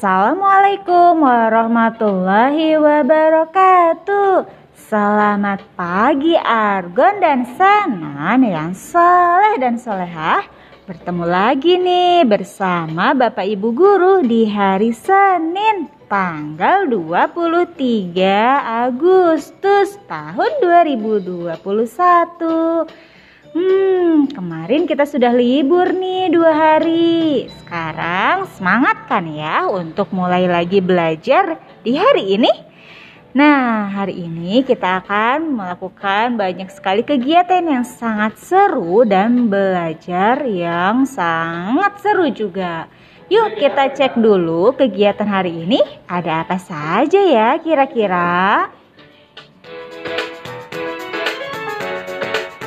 Assalamualaikum warahmatullahi wabarakatuh. Selamat pagi Argon dan Sanan yang soleh dan solehah. Bertemu lagi nih bersama Bapak Ibu Guru di hari Senin tanggal 23 Agustus tahun 2021. Kemarin kita sudah libur nih dua hari. Sekarang semangat kan ya untuk mulai lagi belajar di hari ini? Nah, hari ini kita akan melakukan banyak sekali kegiatan yang sangat seru dan belajar yang sangat seru juga. Yuk kita cek dulu kegiatan hari ini ada apa saja ya kira-kira.